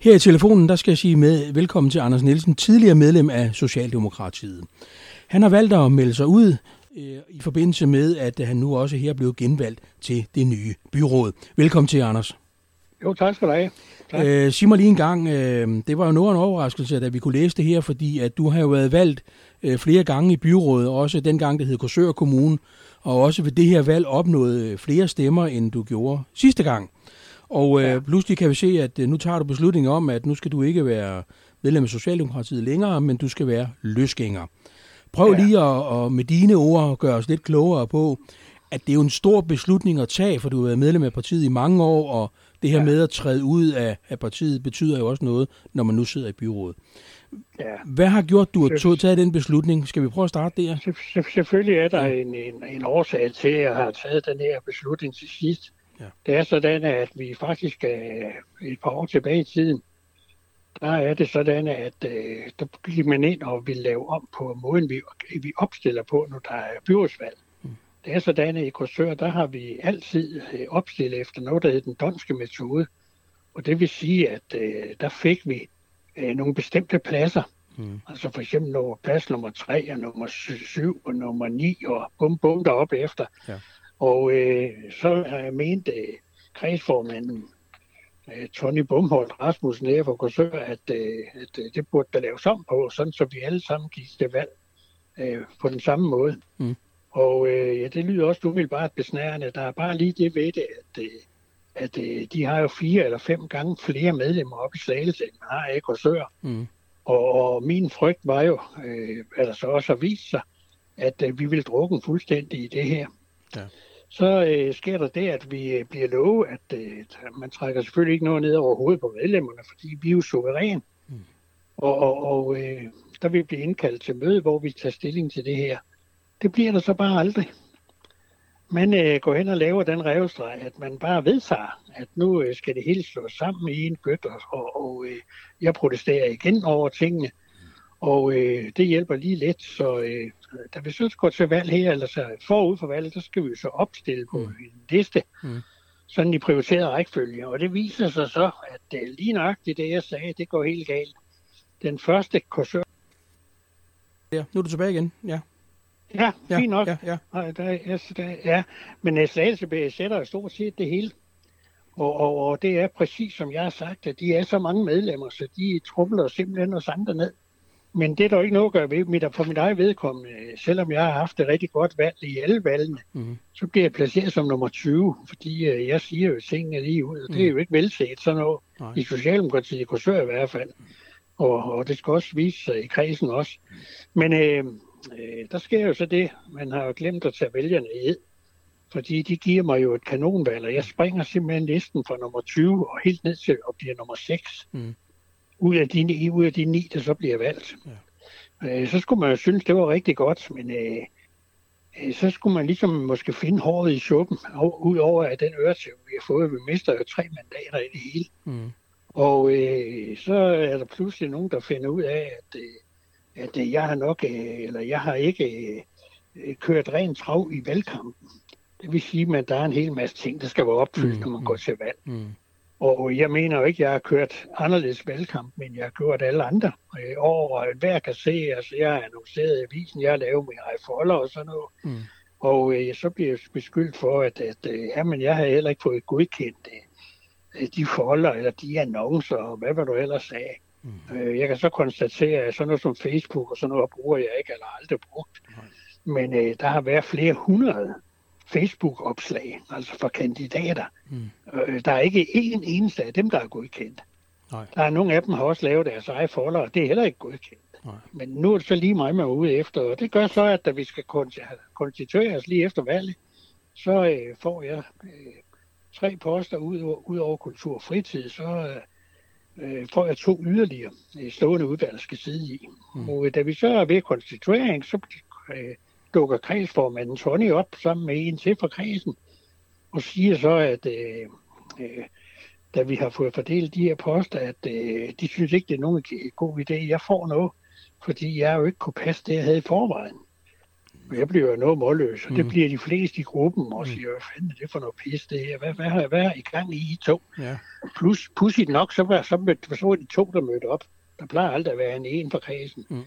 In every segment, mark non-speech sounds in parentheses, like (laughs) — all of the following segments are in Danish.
Her i telefonen, der skal jeg sige med velkommen til Anders Nielsen, tidligere medlem af Socialdemokratiet. Han har valgt at melde sig ud øh, i forbindelse med, at han nu også her er blevet genvalgt til det nye byråd. Velkommen til, Anders. Jo, tak skal du have. Tak. Øh, sig mig lige en gang, øh, det var jo noget en overraskelse, at vi kunne læse det her, fordi at du har jo været valgt øh, flere gange i byrådet, også dengang det hed Korsør Kommune, og også ved det her valg opnået øh, flere stemmer, end du gjorde sidste gang. Og øh, ja. pludselig kan vi se, at øh, nu tager du beslutning om, at nu skal du ikke være medlem af Socialdemokratiet længere, men du skal være løsgænger. Prøv ja. lige at, at med dine ord gøre os lidt klogere på, at det er jo en stor beslutning at tage, for du har været medlem af partiet i mange år, og det her ja. med at træde ud af, af partiet betyder jo også noget, når man nu sidder i byrådet. Ja. Hvad har gjort, du har taget den beslutning? Skal vi prøve at starte der? Selvfølgelig er der en, en, en årsag til, at jeg har taget den her beslutning til sidst. Ja. Det er sådan, at vi faktisk er et par år tilbage i tiden, der er det sådan, at øh, der gik man ind og vil lave om på måden, vi, vi opstiller på, når der er byrådsvalg. Mm. Det er sådan, at i Korsør, der har vi altid øh, opstillet efter noget, der hedder den donske metode. Og det vil sige, at øh, der fik vi øh, nogle bestemte pladser. Mm. Altså for eksempel nummer, plads nummer 3 og nummer 7 og nummer 9 og bum bum deroppe efter. Ja. Og øh, så har jeg ment øh, kredsformanden øh, Tony Bumholdt Rasmussen her for Korsør, at, øh, at øh, det burde der laves om på, sådan så vi alle sammen gik til valg øh, på den samme måde. Mm. Og øh, ja, det lyder også du vil bare besnærende. Der er bare lige det ved det, at, øh, at øh, de har jo fire eller fem gange flere medlemmer op i Slagelse, end man har i Korsør. Mm. Og, og min frygt var jo, øh, eller så også har vist sig, at øh, vi vil drukke fuldstændig i det her. Ja så øh, sker der det, at vi øh, bliver lovet, at øh, man trækker selvfølgelig ikke noget ned over hovedet på medlemmerne, fordi vi er jo suveræn. Mm. Og, og, og øh, der vil blive indkaldt til møde, hvor vi tager stilling til det her. Det bliver der så bare aldrig. Man øh, går hen og laver den revstreg, at man bare vedtager, at nu øh, skal det hele slås sammen i en gødt, og, og øh, jeg protesterer igen over tingene. Og øh, det hjælper lige lidt, så øh, da vi så går til valg her, eller så forud for valget, så skal vi så opstille på mm. en liste, mm. sådan i prioriteret rækkefølge. Og det viser sig så, at øh, lige nøjagtigt det, jeg sagde, det går helt galt. Den første kursør... Ja, nu er du tilbage igen, ja. Ja, fint ja, nok. Ja, ja. ja, der, ja, der, ja. Men Slagelse sætter stort set det hele. Og, og, og det er præcis som jeg har sagt, at de er så mange medlemmer, så de trumler simpelthen os andre ned. Men det er der jo ikke noget at gøre ved mit, for mit eget vedkommende. Selvom jeg har haft et rigtig godt valg i alle valgene, mm. så bliver jeg placeret som nummer 20, fordi uh, jeg siger jo tingene lige ud, og det er jo ikke velset sådan noget. Nej. I Socialdemokratiet, i Korsør i hvert fald. Og, og det skal også vise sig i kredsen også. Men øh, øh, der sker jo så det, man har jo glemt at tage vælgerne i fordi de giver mig jo et kanonvalg, og jeg springer simpelthen listen fra nummer 20 og helt ned til at blive nummer 6. Mm ud af de, ud af de ni, der så bliver valgt. Ja. Øh, så skulle man jo synes, det var rigtig godt, men øh, øh, så skulle man ligesom måske finde håret i suppen, ud over at den øretæv, vi har fået, vi mister jo tre mandater i det hele. Mm. Og øh, så er der pludselig nogen, der finder ud af, at, øh, at øh, jeg har nok, øh, eller jeg har ikke øh, kørt rent trav i valgkampen. Det vil sige, at der er en hel masse ting, der skal være opfyldt, mm. når man går til valg. Mm. Og jeg mener jo ikke, at jeg har kørt anderledes valgkamp, men jeg har kørt alle andre over, og hver kan se, altså jeg har annonceret i avisen, jeg har lavet min folder og sådan noget. Mm. Og øh, så bliver jeg beskyldt for, at, at øh, jamen, jeg har heller ikke fået godkendt øh, de folder eller de annoncer, og hvad var du ellers sagde. Mm. Øh, jeg kan så konstatere, at sådan noget som Facebook og sådan noget bruger jeg ikke, eller aldrig brugt. Mm. Men øh, der har været flere hundrede Facebook-opslag, altså for kandidater. Mm. Øh, der er ikke en eneste af dem, der er godkendt. Nej. Der er nogle af dem, der har også lavet deres eget folder, og det er heller ikke godkendt. Nej. Men nu er det så lige mig, man er ude efter, og det gør så, at da vi skal konstitueres lige efter valget, så øh, får jeg øh, tre poster ud, ud over kultur og fritid, så øh, får jeg to yderligere øh, stående udvalg, der skal sidde i. Mm. Og da vi så er ved konstituering, så øh, dukker kredsformanden Tony op sammen med en til fra kredsen, og siger så, at øh, øh, da vi har fået fordelt de her poster, at øh, de synes ikke, det er nogen god idé, jeg får noget, fordi jeg jo ikke kunne passe det, jeg havde i forvejen. jeg bliver jo noget målløs, og mm. det bliver de fleste i gruppen, og mm. siger, hvad fanden er det for noget pis, det her? Hvad, hvad, hvad, hvad er I gang i, I to? Ja. Plus, pudsigt nok, så var, så, så, så var de to, der mødte op. Der plejer aldrig at være en en for kredsen. Mm.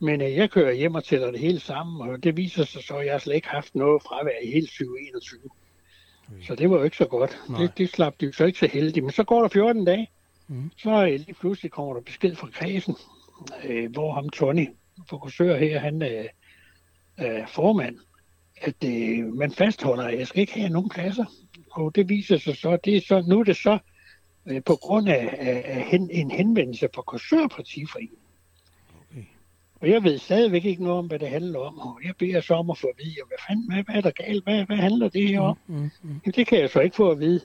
Men øh, jeg kører hjem og tæller det hele sammen, og det viser sig så, at jeg slet ikke haft noget fravær i hele 2021. Okay. Så det var jo ikke så godt. Det, det slap de så ikke så heldigt. Men så går der 14 dage, mm. så øh, lige pludselig kommer der besked fra kredsen, øh, hvor ham Tony, fokusør her, han er øh, øh, formand, at øh, man fastholder, at jeg skal ikke have nogen pladser. Og det viser sig så, det er så nu er det så øh, på grund af, af, af hen, en henvendelse fra Korsørpartiforeningen. Og jeg ved stadigvæk ikke noget om, hvad det handler om. Og jeg beder så om at få at vide, hvad fanden, hvad, hvad er der galt? Hvad, hvad handler det her om? Mm, mm, mm. Jamen, det kan jeg så ikke få at vide.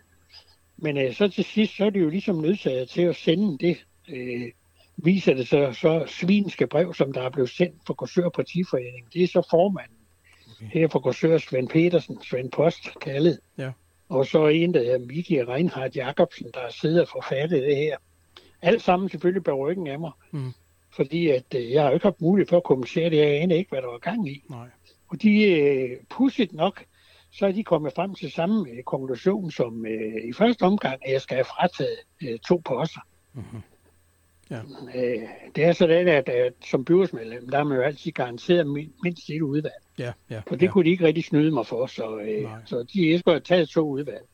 Men øh, så til sidst, så er det jo ligesom nødsaget til at sende det, øh, viser det så, så svinske brev, som der er blevet sendt fra Korsør Partiforening. Det er så formanden okay. her fra Korsør, Svend Petersen, Svend Post kaldet. Ja. Og så en, der hedder Miki Reinhardt Jacobsen, der sidder og forfattet det her. Alt sammen selvfølgelig bag ryggen af mig. Mm. Fordi at, øh, jeg har jo ikke haft mulighed for at kommentere det. Jeg aner ikke, hvad der var gang i. Nej. Og de, øh, pudsigt nok, så er de kommet frem til samme øh, konklusion som øh, i første omgang, at jeg skal have frataget øh, to poster. Mm-hmm. Ja. Øh, det er sådan, at, at som byrådsmedlem, der er man jo altid garanteret mindst et udvalg. Ja, ja, og det ja. kunne de ikke rigtig snyde mig for, så, øh, så de skulle have taget to udvalg.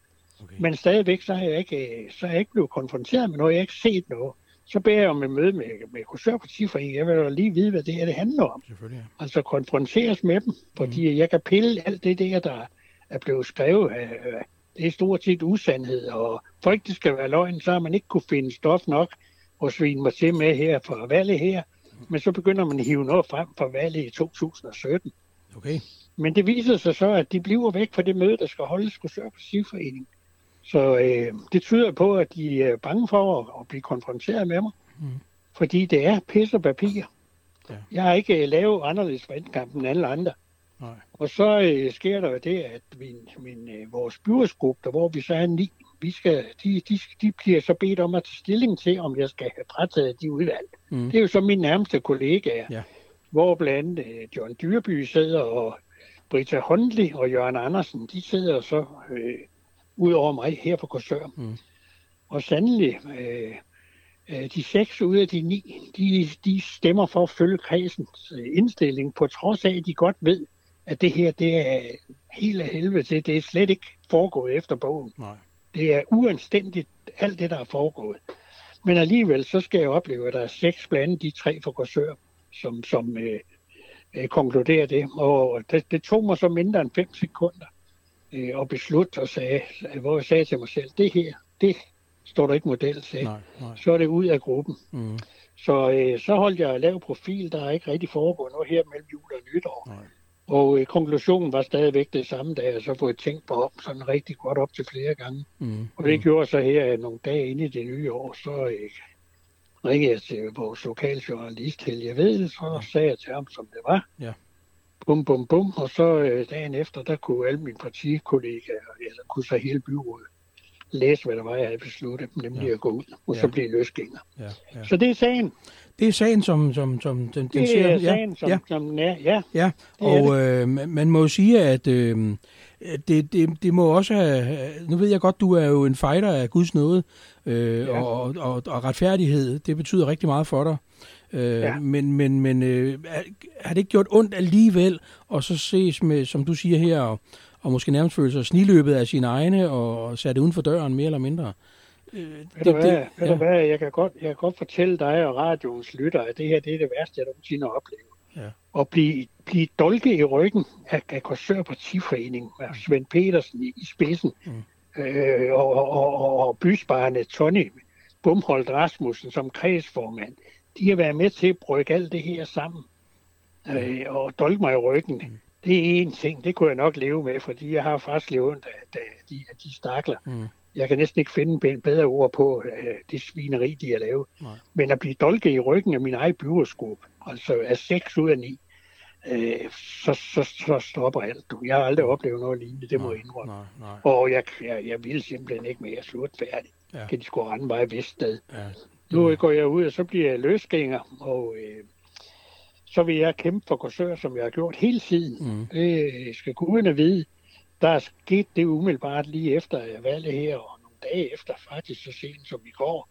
Okay. Men stadigvæk, så har jeg ikke, så har jeg ikke blevet konfronteret med noget, jeg har ikke set noget. Så beder jeg om et møde med, med kursørpartiforeningen. Jeg vil jo lige vide, hvad det her det handler om. Ja. Altså konfronteres med dem, fordi mm. jeg kan pille alt det der, der er blevet skrevet af, det er stort set usandhed, og for ikke det skal være løgn, så har man ikke kunne finde stof nok og svine mig til med her for valget her. Men så begynder man at hive noget frem fra valget i 2017. Okay. Men det viser sig så, at de bliver væk fra det møde, der skal holdes på Sørpartiforeningen. Så øh, det tyder på, at de er bange for at, at blive konfronteret med mig. Mm. Fordi det er pisse og papir. Ja. Jeg har ikke øh, lavet anderledes for end alle andre. Nej. Og så øh, sker der jo det, at min, min, øh, vores byrådsgruppe, der hvor vi så er ni, vi skal, de, de, de bliver så bedt om at tage stilling til, om jeg skal have frataget de udvalg. Mm. Det er jo så mine nærmeste kollegaer, ja. hvor blandt andet øh, John Dyrby sidder, og Britta Hundley og Jørgen Andersen, de sidder så øh, ud over mig her på Korsør. Mm. Og sandelig, øh, øh, de seks ud af de ni, de, de stemmer for at følge kredsens øh, indstilling, på trods af, at de godt ved, at det her, det er helt af helvede til. Det er slet ikke foregået efter bogen. Nej. Det er uanstændigt, alt det, der er foregået. Men alligevel, så skal jeg opleve, at der er seks blandt de tre for Korsør, som, som øh, øh, konkluderer det. Og det, det tog mig så mindre end fem sekunder øh, at beslutte og sagde, hvor jeg sagde til mig selv, det her, det står der ikke model til. Nej, nej. Så er det ud af gruppen. Mm. Så, øh, så holdt jeg lav profil, der er ikke rigtig foregået noget her mellem jul og nytår. Nej. Og øh, konklusionen var stadigvæk det samme, da jeg så fået tænkt på op, sådan rigtig godt op til flere gange. Mm. Og det gjorde så her nogle dage inde i det nye år, så øh, ringede jeg til vores lokaljournalist Helge Vedel, så ja. sagde jeg til ham, som det var. Ja. Bum, bum, bum. Og så øh, dagen efter, der kunne alle mine partikollegaer, eller kunne så hele byrådet, læse, hvad der var, jeg havde besluttet, nemlig ja. at gå ud, og ja. så blive løsgænger. Ja. Ja. Så det er sagen. Det er sagen, som, som, som den, den det er sagen, som, ja. som den er, ja. Ja, og øh, man må jo sige, at øh, det, det, det må også have... Nu ved jeg godt, du er jo en fighter af Guds nåde, øh, ja. og, og, og retfærdighed, det betyder rigtig meget for dig. Øh, ja. Men, men, men øh, har det ikke gjort ondt alligevel, og så ses med, som du siger her, og, og måske nærmest føle sig sniløbet af sine egne, og sat uden for døren mere eller mindre? Øh, ved du hvad, det, ved ja. du hvad jeg, kan godt, jeg kan godt fortælle dig og radioens lytter, at det her det er det værste, jeg nogensinde har oplevet. Ja. At blive, blive dolket i ryggen af, af Korsør Partiforening med Svend Petersen i, i spidsen, mm. øh, og, og, og, og bysbarnet Tony Bumholdt Rasmussen som kredsformand. De har været med til at brygge alt det her sammen øh, og dolke mig i ryggen. Mm. Det er en ting, det kunne jeg nok leve med, fordi jeg har faktisk levet af, af de, af de stakler. Mm jeg kan næsten ikke finde en bedre ord på øh, det svineri, de har lavet. Nej. Men at blive dolket i ryggen af min egen byrådsgruppe, altså af 6 ud af 9, øh, så, så, så stopper alt. Du. Jeg har aldrig oplevet noget lignende, det må jeg indrømme. Nej, nej. Og jeg, jeg, jeg vil simpelthen ikke mere slut færdig. Ja. Kan de sgu rende mig i Veststed. Ja. Nu går jeg ud, og så bliver jeg løsgænger, og øh, så vil jeg kæmpe for Korsør, som jeg har gjort hele tiden. Mm. Det skal gudene vide. Der er sket det umiddelbart lige efter valget her, og nogle dage efter, faktisk så sent som i går,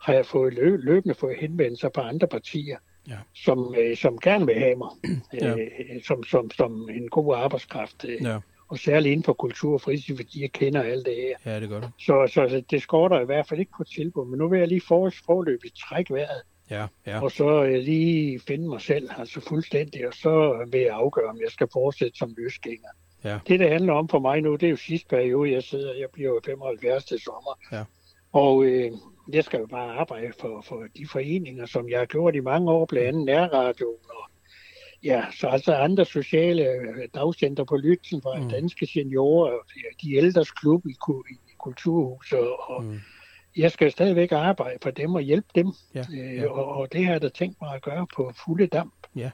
har jeg fået løb, løbende fået henvendelser på andre partier, ja. som, øh, som gerne vil have mig ja. øh, som, som, som en god arbejdskraft. Øh, ja. Og særligt inden for kultur og fritid, fordi jeg kender alt det her. Ja, det gør du. Så, så, så det skorter i hvert fald ikke på tilbud. Men nu vil jeg lige for, forløbigt trække vejret. Ja, ja. Og så øh, lige finde mig selv, altså fuldstændig, og så vil jeg afgøre, om jeg skal fortsætte som løsgænger. Ja. Det, det handler om for mig nu, det er jo sidste periode, jeg sidder, jeg bliver jo 75 til sommer. Ja. Og øh, jeg skal jo bare arbejde for, for de foreninger, som jeg har gjort i mange år, blandt andet nærradio og ja, så altså andre sociale øh, dagcenter på Lytzen for mm. danske seniorer, de ældres klub i, i kulturhuset, og mm. jeg skal stadigvæk arbejde for dem og hjælpe dem, ja, øh, ja. og, og det har jeg da tænkt mig at gøre på fulde damp. Ja.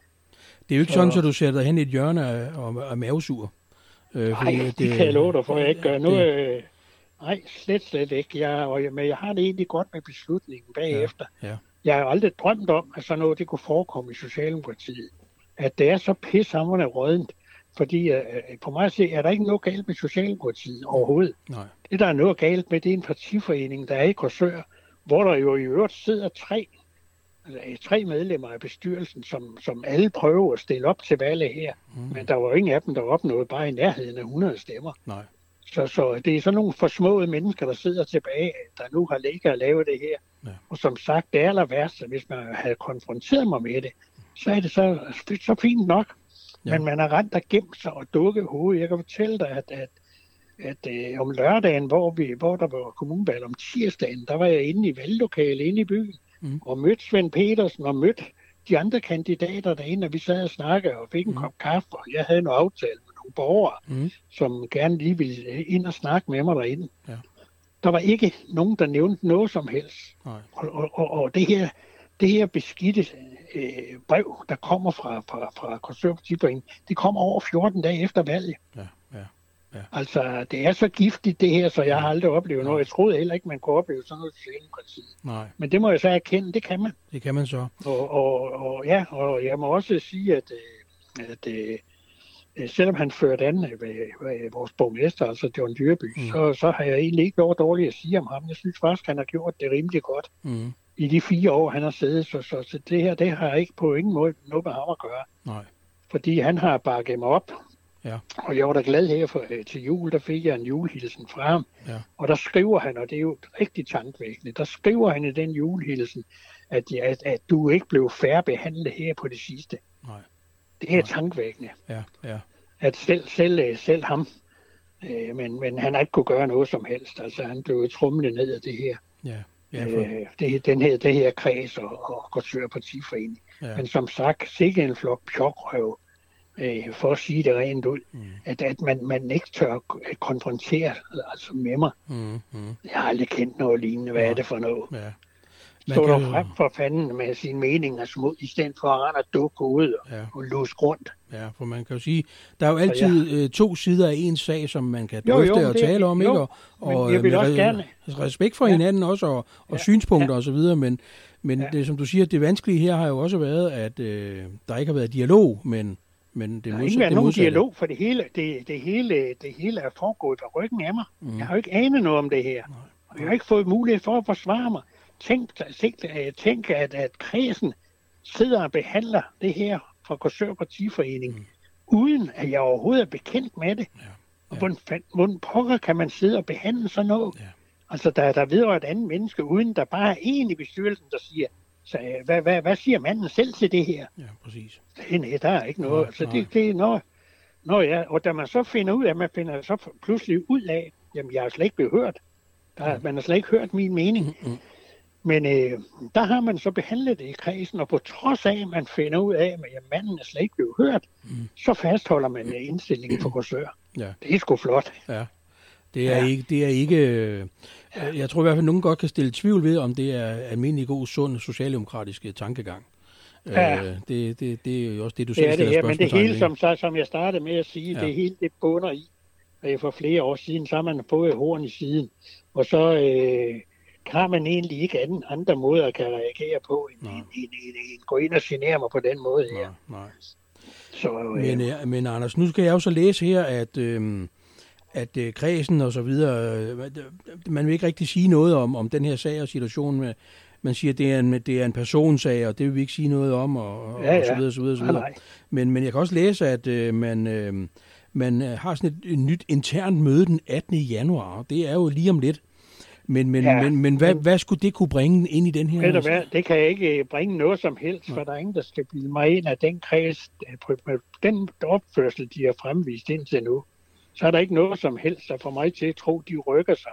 Det er jo ikke så, sådan, at du sætter hen i et hjørne og er mavesur. Øh, Nej, det, det kan jeg love dig for, jeg ikke gør. Nu, det, øh, Nej, slet, slet ikke. Jeg, og, men jeg har det egentlig godt med beslutningen bagefter. Ja, ja. Jeg har aldrig drømt om, at sådan noget det kunne forekomme i Socialdemokratiet. At det er så pissehammerende rådent. Fordi uh, på mig at se, er der ikke noget galt med Socialdemokratiet overhovedet. Nej. Det, der er noget galt med, det er en partiforening, der er i Korsør, hvor der jo i øvrigt sidder tre, altså, tre medlemmer af bestyrelsen, som, som alle prøver at stille op til valget her. Mm. Men der var jo ingen af dem, der opnåede bare i nærheden af 100 stemmer. Nej. Så, så det er sådan nogle forsmåede mennesker, der sidder tilbage, der nu har ligget og lavet det her. Ja. Og som sagt, det aller værste, hvis man havde konfronteret mig med det, så er det så, så fint nok. Ja. Men man har rent og gemt sig og dukket hovedet. Jeg kan fortælle dig, at, at, at øh, om lørdagen, hvor, vi, hvor der var kommunvalg om tirsdagen, der var jeg inde i valglokalet inde i byen, mm. og mødte Svend Petersen og mødte de andre kandidater derinde, og vi sad og snakkede og fik en mm. kop kaffe, og jeg havde en aftale nogle borgere, mm. som gerne lige ville ind og snakke med mig derinde. Ja. Der var ikke nogen, der nævnte noget som helst. Nej. Og, og, og, og det her, det her beskidte øh, brev, der kommer fra, fra, fra konservativforeningen, det kommer over 14 dage efter valget. Ja, ja, ja. Altså, det er så giftigt det her, så jeg har aldrig oplevet noget. Jeg troede heller ikke, man kunne opleve sådan noget Socialdemokratiet. Nej. Men det må jeg så erkende, det kan man. Det kan man så. Og, og, og ja, og jeg må også sige, at, øh, at, at øh, Øh, selvom han førte an ved vores borgmester, altså John Dyrby, mm. så, så har jeg egentlig ikke noget dårligt at sige om ham. Jeg synes faktisk, han har gjort det rimelig godt mm. I de fire år, han har siddet. Så, så, så det her, det har ikke på ingen måde noget med ham at gøre. Nej. Fordi han har bakket mig op. Ja. Og jeg var da glad her for, øh, til jul, der fik jeg en julehilsen fra ham. Ja. Og der skriver han, og det er jo rigtig tankvækkende, der skriver han i den julehilsen, at, at, at du ikke blev færre her på det sidste. Nej. Det er tankvækkende. Ja, ja. At selv, selv, øh, selv ham, øh, men, men han har ikke kunne gøre noget som helst. Altså han blev trumlet ned af det her. Ja. Ja, for... øh, det, den her, det her kreds og, og Korsør Partiforening. Ja. Men som sagt, sikke en flok pjokrøv, øh, for at sige det rent ud, mm. at, at man, man ikke tør konfrontere altså med mig. Mm, mm. Jeg har aldrig kendt noget lignende. Hvad ja. er det for noget? Ja. Man stå kan... frem for fanden med sine meninger smod, i stedet for at rende og dukke ud og, ja. og låse rundt. Ja, for man kan jo sige, der er jo altid ja. øh, to sider af en sag, som man kan drøfte jo, jo, og tale om, jo, ikke? Og, og jeg vil med også gerne. respekt for ja. hinanden også, og, og ja. synspunkter ja. osv., men, men ja. det, som du siger, det vanskelige her har jo også været, at øh, der ikke har været dialog, men men det der har ikke været nogen dialog, for det hele, det, det, hele, det hele er foregået på ryggen af mig. Mm. Jeg har jo ikke anet noget om det her. Nej. Og jeg har ikke fået mulighed for at forsvare mig. Tænk, tænk, tænk at, at kredsen sidder og behandler det her fra Korsør Partiforening, mm. uden at jeg overhovedet er bekendt med det. Ja. Ja. Og hvordan, hvordan pokker kan man sidde og behandle sådan noget? Ja. Altså, der, der vedrører et andet menneske, uden der bare er en i bestyrelsen, der siger, så, øh, hvad, hvad, hvad siger manden selv til det her? Ja, præcis. Det, nej, der er ikke noget. Nej, altså, det, det er noget. Nå ja, og da man så finder ud af, man finder så pludselig ud af, jamen jeg har slet ikke blevet hørt. Der, mm. Man har slet ikke hørt min mening. Mm-hmm. Men øh, der har man så behandlet det i kredsen, og på trods af, at man finder ud af, at manden er slet ikke blevet hørt, mm. så fastholder man øh, indstillingen på kursør. Ja. Det er sgu flot. Ja. Det er, ja. ikke, det er ikke... Øh, jeg tror i hvert fald, at nogen godt kan stille tvivl ved, om det er almindelig god, sund, socialdemokratisk tankegang. Ja. Øh, det, det, det er jo også det, du selv det det, Men det hele, som, som jeg startede med at sige, ja. det hele det bunder i, for flere år siden, så har man fået horn i siden, og så... Øh, har man egentlig ikke anden, andre måder at kan reagere på, end, end, end, end, end gå ind og genere mig på den måde her. Nej, nej. Så, øh, Men, øh, men Anders, nu skal jeg jo så læse her, at, øh, at øh, kredsen og så videre, øh, man vil ikke rigtig sige noget om, om den her sag og situationen med, man siger, at det er en, det er en personsag, og det vil vi ikke sige noget om, og, Ja, og så videre, så videre, så videre. nej. Men, men jeg kan også læse, at øh, man, øh, man øh, har sådan et, et nyt internt møde den 18. januar, det er jo lige om lidt. Men, men, Ja, men, men hvad, hvad skulle det kunne bringe ind i den her? Ved du hvad, det kan ikke øh, bringe noget som helst, for der er ingen, der skal blive mig ind af den kreds, øh, med den opførsel, de har fremvist indtil nu. Så er der ikke noget som helst, der får mig til at tro, de rykker sig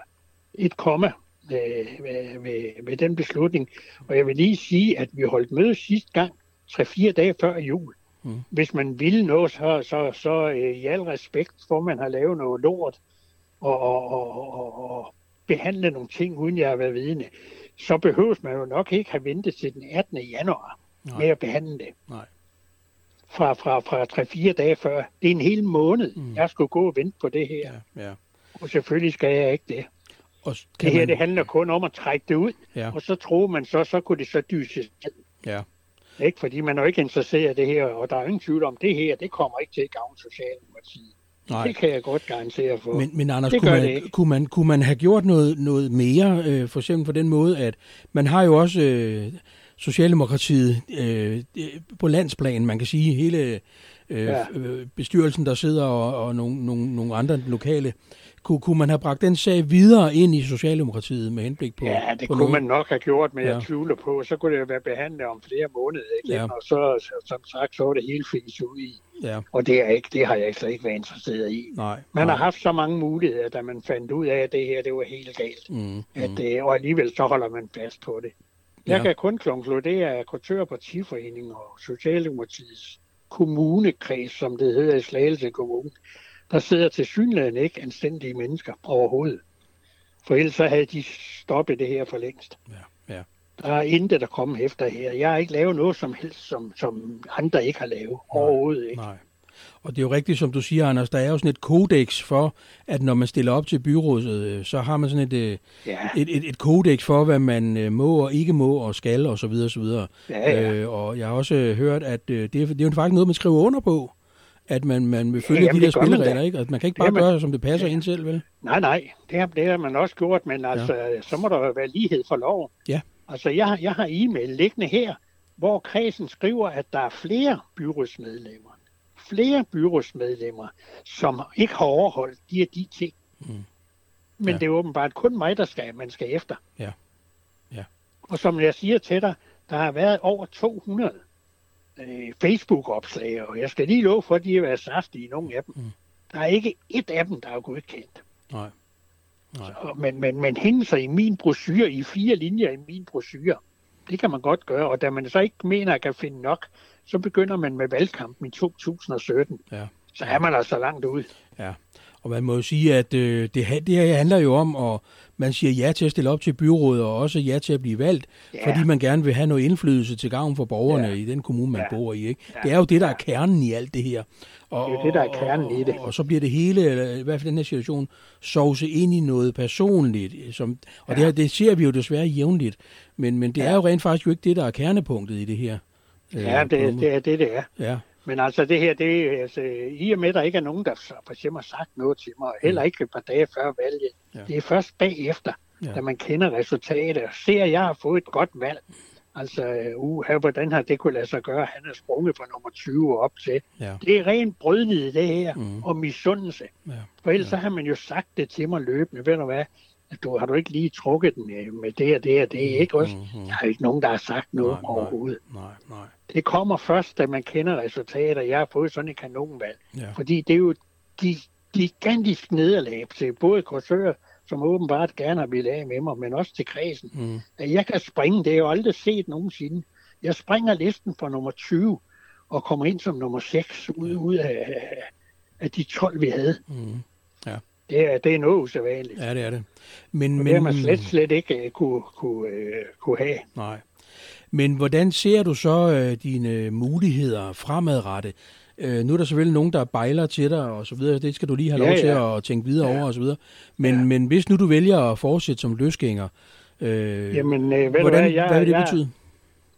et komma ved, ved, ved, ved den beslutning. Og jeg vil lige sige, at vi holdt møde sidste gang, 3-4 dage før jul. Mm. Hvis man vil noget, så, så, så øh, i al respekt for, at man har lavet noget lort og, og, og, og, og behandle nogle ting, uden jeg har været vidne, så behøves man jo nok ikke have ventet til den 18. januar Nej. med at behandle det. Nej. Fra, fra, fra 3-4 dage før. Det er en hel måned, Mm. jeg skulle gå og vente på det her. Ja, ja. Og selvfølgelig skal jeg ikke det. Og Det her, man, det handler kun om at trække det ud, Ja. og så tror man så, så kunne det så dyses ned. Ja. Ikke? Fordi man er jo ikke interesseret i det her, og der er ingen tvivl om, det her, det kommer ikke til at gavne Socialdemokratiet. Nej. Det kan jeg godt garantere for. Men, men Anders, Det kunne det man, ikke. kunne, man, kunne man have gjort noget, noget mere, øh, for eksempel på den måde, at man har jo også øh, Socialdemokratiet øh, øh, på landsplan, man kan sige, hele øh, Ja. øh, bestyrelsen, der sidder, og, og nogle, nogle, nogle andre lokale. Kunne, kunne man have bragt den sag videre ind i Socialdemokratiet med henblik på Ja, det på kunne noget? man nok have gjort, men Ja. jeg tvivler på. Så kunne det jo være behandlet om flere måneder igen, Ja. og så, så, som sagt, så var det helt fint ud i. Ja, Og det, er ikke, det har jeg slet ikke været interesseret i. nej. Man nej. har haft så mange muligheder, da man fandt ud af, at det her det var helt galt. Mm, At, mm, øh, og alligevel så holder man fast på det. Jeg Ja. kan kun konkludere, at og Partiforeningen og Socialdemokratiets kommunekreds, som det hedder i Slagelse Kommune, der sidder til synligheden ikke anstændige mennesker overhovedet. For ellers så havde de stoppet det her for længst. ja, ja. Der er intet, der kommer efter her. Jeg har ikke lavet noget som helst, som, som andre ikke har lavet. Overhovedet ikke. Nej. Og det er jo rigtigt, som du siger, Anders, der er jo sådan et kodex for, at når man stiller op til byrådet, øh, så har man sådan et, øh, Ja, et, et, et kodex for, hvad man øh, må og ikke må og skal og så videre og så videre. ja, ja. Øh, og jeg har også hørt, at det, det er jo faktisk noget, man skriver under på, at man, man vil følge jamen, de der det spilleregler, ikke? At man kan ikke Det bare er man- gøre, som det passer ind selv, vel? Nej, nej, det har, det har man også gjort, men altså, ja. så må der jo være lighed for loven. Ja. Altså, jeg, har- jeg har e-mail liggende her, hvor kredsen skriver, at der er flere byrådsmedlemmer, flere byrådsmedlemmer, som ikke har overholdt de og de ting. Mm. Men Ja. ja. det er åbenbart kun mig, der skal, man skal efter. Ja. Ja. Og som jeg siger til dig, der har været over 200 øh, Facebook-opslag, og jeg skal lige love for, at de har været saftige, nogle af dem. Mm. Der er ikke et af dem, der er godkendt. Nej. Nej. Og- Men, men, men hænge sig i min brochure, i fire linjer i min brochure, det kan man godt gøre. Og da man så ikke mener, at kan finde nok, så begynder man med valgkampen i 2017. Ja. Så er man altså langt ud. Ja, og man må jo sige, at øh, det, det her handler jo om, at man siger ja til at stille op til byrådet, og også ja til at blive valgt, Ja. fordi man gerne vil have noget indflydelse til gavn for borgerne Ja. i den kommune, man Ja. bor i. Ikke? Ja. Det er jo det, der er kernen i alt det her. Og, Det er jo det, der er kernen i det. Og, og så bliver det hele, eller i hvert fald den her situation, sovse ind i noget personligt. Som, og Ja. det, her, det ser vi jo desværre jævnligt, men, men det Ja. er jo rent faktisk jo ikke det, der er kernepunktet i det her. Øh, Ja, det, det er det, det er. Ja, Men altså det her, det er, altså, i og med, at der ikke er nogen, der for eksempel har sagt noget til mig, heller ikke et par dage før valget. Ja. Det er først bagefter, Ja. da man kender resultatet, og ser, at jeg har fået et godt valg. Altså, uh, her, hvordan har det kunne lade sig gøre? Han er sprunget fra nummer 20 op til. ja, Det er rent brødnid, det her, Mm. mm. og misundelse. ja. For ellers ja. så har man jo sagt det til mig løbende. Ved du hvad? Du, har du ikke lige trukket den øh, med det og det og det, ikke også? Mhm. Der er ikke nogen, der har sagt noget Nej, nej. overhovedet. Nej, nej. Det kommer først, da man kender resultater. Jeg har fået sådan et kanonvalg. Ja. Fordi det er jo de gigantisk nederlag til både Korsør, som åbenbart gerne har ville af med mig, men også til kredsen. Mm. At jeg kan springe, det jeg jo aldrig set nogensinde. Jeg springer listen fra nummer 20 og kommer ind som nummer 6 ud, ud af, af de 12, vi havde. Mm. Det er, det er noget usædvanligt. Ja, det er det. Men, men, det har man slet, slet ikke uh, kunne, kunne, uh, kunne have. Nej. Men hvordan ser du så øh, dine muligheder fremadrettet? Øh, nu er der selvfølgelig nogen, der bejler til dig og så videre. Det skal du lige have Ja, lov til ja. at tænke videre Ja. over og så videre. Men, Ja. men hvis nu du vælger at fortsætte som løsgænger, Øh, Jamen, øh, hvordan, hvad, jeg, hvad vil det jeg, betyde?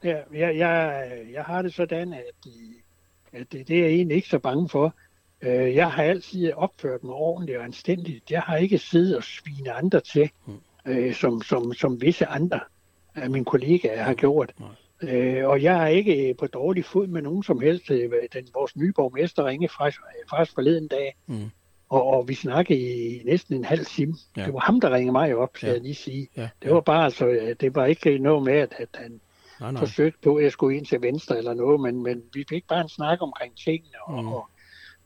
Ja, jeg, jeg, jeg har det sådan, at, øh, at det, det er jeg egentlig ikke så bange for. Øh, Jeg har altid opført mig ordentligt og anstændigt. Jeg har ikke siddet og svine andre til, øh, som, som, som visse andre af mine kollegaer har gjort. Øh, og jeg er ikke på dårlig fod med nogen som helst. Øh, Den, vores nye borgmester ringede faktisk, faktisk forleden dag, Mm. og, og vi snakkede i næsten en halv time. Ja. Det var ham, der ringede mig op, skal Ja. jeg lige sige. Ja, Det var bare altså, øh, det var ikke noget med, at, at han nej, nej. forsøgt på, at jeg skulle ind til venstre eller noget, men, men vi fik bare en snak omkring tingene, og, Mm. mm. og,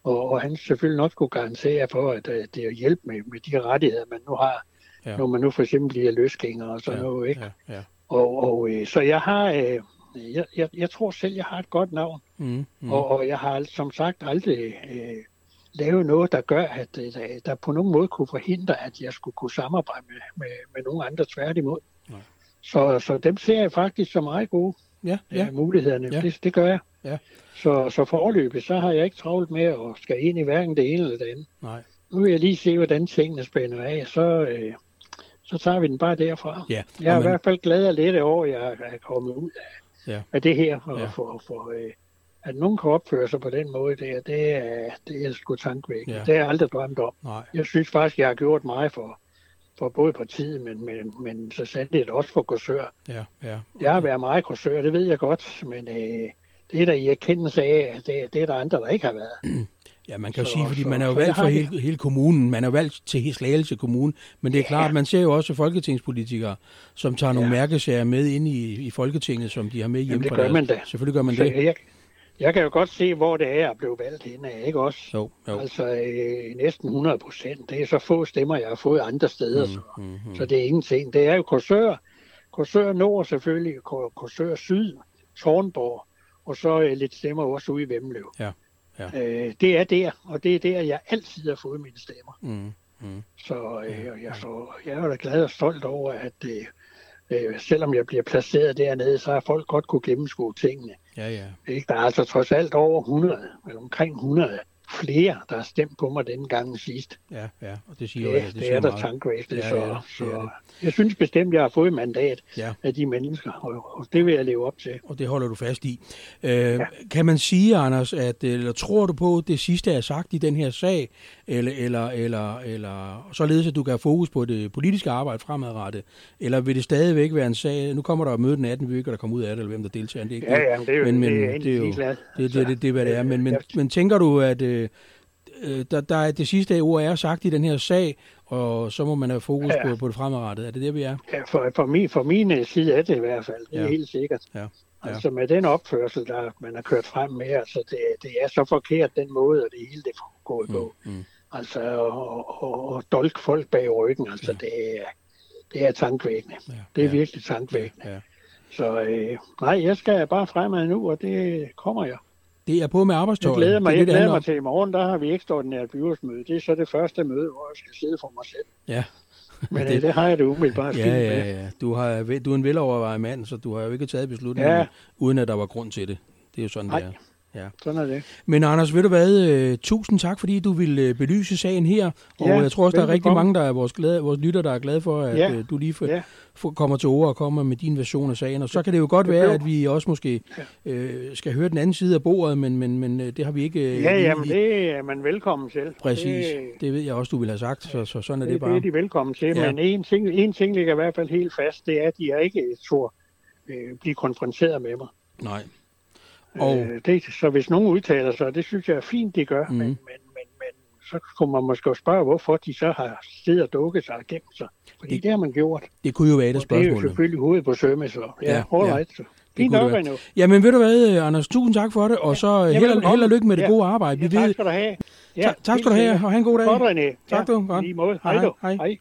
og, og han selvfølgelig nok skulle garantere for, at, at det er hjælp med, med de rettigheder, man nu har, Ja. når man nu for eksempel bliver løsgænger og sådan ja, noget. Ikke? Ja, ja. Og, og øh, så jeg har, øh, jeg, jeg, jeg tror selv, jeg har et godt navn, Mm, mm. mm. og, og jeg har som sagt aldrig øh, lavet noget, der gør, at øh, der, der på nogen måde kunne forhindre, at jeg skulle kunne samarbejde med, med, med nogen andre tværtimod. Nej. Så, så dem ser jeg faktisk som meget gode ja, ja. ja. mulighederne. Ja. Det, det gør jeg. Ja. Så, så foreløbig, så har jeg ikke travlt med at skal ind i hverken det ene eller det andet. Nej. Nu vil jeg lige se, hvordan tingene spænder af, så, øh, så tager vi den bare derfra. Ja, Jeg er og i man- hvert fald glad og lidt over, at jeg er kommet ud af, Ja. af det her. Og Ja. for, for, øh, at nogen kan opføre sig på den måde, det er, det er, det er sgu tankvækkende. Ja. Ja. Det har jeg aldrig drømt om. Nej. Jeg synes faktisk, jeg har gjort meget for, for både partiet, men, men, men så sandt også for kursør. Ja, ja. Jeg har været meget kursør, det ved jeg godt, men øh, det er der i erkendelse af, at det, det er der andre, der ikke har været. (clears throat) Ja, man kan jo Så- sige, fordi så- man er jo valgt for hele, hele kommunen. Man er jo valgt til Slagelse Kommune. Men det er klart, man ser jo også folketingspolitikere, som tager nogle Ja. mærkesager med ind i, i Folketinget, som de har med hjemme det fra gør man da. Selvfølgelig gør man Så det. jeg, jeg kan jo godt se, hvor det er at blive valgt hen af, ikke også? Jo, jo. Altså øh, næsten 100 procent. Det er så få stemmer, jeg har fået andre steder, mm, så, Mm, mm. så det er ingenting. Det er jo Korsør, Korsør Nord selvfølgelig, Kor- Korsør Syd, Tårnborg, og så øh, lidt stemmer også ude i Vemmeløv. Ja, ja. Øh, det er der, og det er der, jeg altid har fået mine stemmer. Mm, mm. Så, øh, jeg, så jeg er da glad og stolt over, at øh, øh, selvom jeg bliver placeret dernede, så har folk godt kunne gennemskue tingene. Ja, ja. Ikke? Der er altså trods alt over 100, eller omkring 100 flere, der har stemt på mig denne gang sidst. Ja, ja. Og det siger jo, det, det det siger er der tankvæsentligt, Ja, så, ja, så det. jeg synes bestemt, jeg har fået mandat Ja. af de mennesker, og, og det vil jeg leve op til. Og det holder du fast i. Øh, ja. Kan man sige, Anders, at, eller tror du på det sidste er sagt i den her sag, eller, eller, eller, eller således, at du kan have fokus på det politiske arbejde fremadrettet, eller vil det stadigvæk være en sag, nu kommer der et møde den 18. vi der kommer ud af det, eller hvem der deltager, det er ikke Ja, ja, men det er jo, men, men, det er det er jo, det, det, det, det, er, hvad det er. Men, men, jeg- men tænker du, at øh, øh, der, der er det sidste ord er sagt i den her sag, og så må man have fokus Ja. på, på det fremadrettet? Er det der, vi er? Ja, for, for, min, for min øh, side er det i hvert fald, det er Ja. helt sikkert. Ja. Ja. Altså med den opførsel, der man har kørt frem med, altså det, det er så forkert den måde, og det hele det går på. Mm, mm. Altså og, og, og dolke folk bag ryggen, altså det er, det er tankvækkende. Ja, Det er ja, virkelig tankvækkende. ja. Så øh, nej, jeg skal bare fremad nu, og det kommer jeg. Det er på med Jeg arbejdstøjet. glæder mig, det jeg det, det glæder mig til i morgen, der har vi ekstraordinært byrådsmøde. Det er så det første møde, hvor jeg skal sidde for mig selv. Ja. (laughs) Men Det- (laughs) det, det har jeg det umiddelbart Ja, fint med. ja, ja. Du, har, du er en velovervejet mand, så du har jo ikke taget beslutningen, Ja. uden at der var grund til det. Det er jo sådan, Nej. det er. Ja. Sådan er det. Men Anders, ved du hvad? Øh, tusind tak, fordi du ville øh, belyse sagen her. Og Ja, jeg tror også, der er rigtig mange, der er vores, glade, vores lytter, der er glade for, at Ja, øh, du lige for, ja. for, kommer til ord og kommer med din version af sagen. Og så kan det jo godt det være, at vi også måske øh, skal høre den anden side af bordet, men, men, men det har vi ikke... Ja, lige- jamen det er man velkommen til. Præcis. Det, Det ved jeg også, du ville have sagt, så, så sådan er det, det det er bare. de velkommen til. Ja. Ja. Men en ting, en ting ligger i hvert fald helt fast, det er, at de er ikke tror øh, blive konfronteret med mig. Nej. Og- Øh, det, så hvis nogen udtaler sig, det synes jeg er fint, de gør, mm. men, men, men, men så kunne man måske spørge, hvorfor de så har siddet og dukket sig og gemt sig. Fordi Det- det, har man gjort. Det kunne jo være et af Og det er jo spørgsmålene. selvfølgelig hovedet på sømme, så ja, Ja, ja, all ja. right. Så. Fint kunne det nok være. endnu. Jamen ved du hvad, øh, Anders, tusind tak for det, og så ja, held, held og lykke med det Ja. gode arbejde. Vi Ja, tak skal du have. Ja, tak, tak skal du have, og have en god dag. Godt, René. Tak, du. Godt. Lige måde. Hej, Hej, hej. Hej.